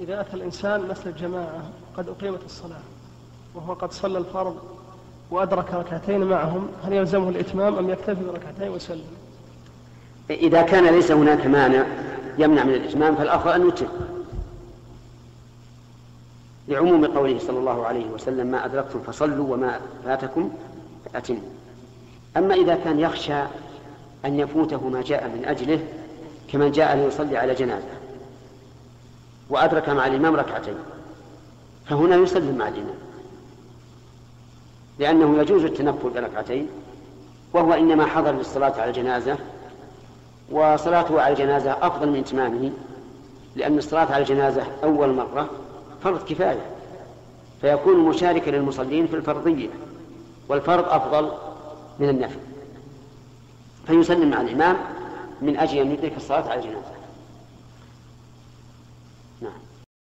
إذا أتى الإنسان مثل الجماعة قد أقيمت الصلاة وهو قد صلى الفرض وأدرك ركعتين معهم هل يلزمه الإتمام أم يكتفي بركعتين ويسلم؟ إذا كان ليس هناك مانع يمنع من الإتمام فالأفضل أن يتم. لعموم قوله صلى الله عليه وسلم ما أدركتم فصلوا وما فاتكم فأتموا. أما إذا كان يخشى أن يفوته ما جاء من أجله كمن جاء ليصلي على جنازة. وأدرك مع الإمام ركعتين. فهنا يسلم مع الإمام. لأنه يجوز التنفل بركعتين وهو إنما حضر للصلاة على الجنازة وصلاته على الجنازة أفضل من إتمامه لأن الصلاة على الجنازة أول مرة فرض كفاية. فيكون مشاركا للمصلين في الفرضية والفرض أفضل من النفل. فيسلم مع الإمام من أجل أن يدرك الصلاة على الجنازة.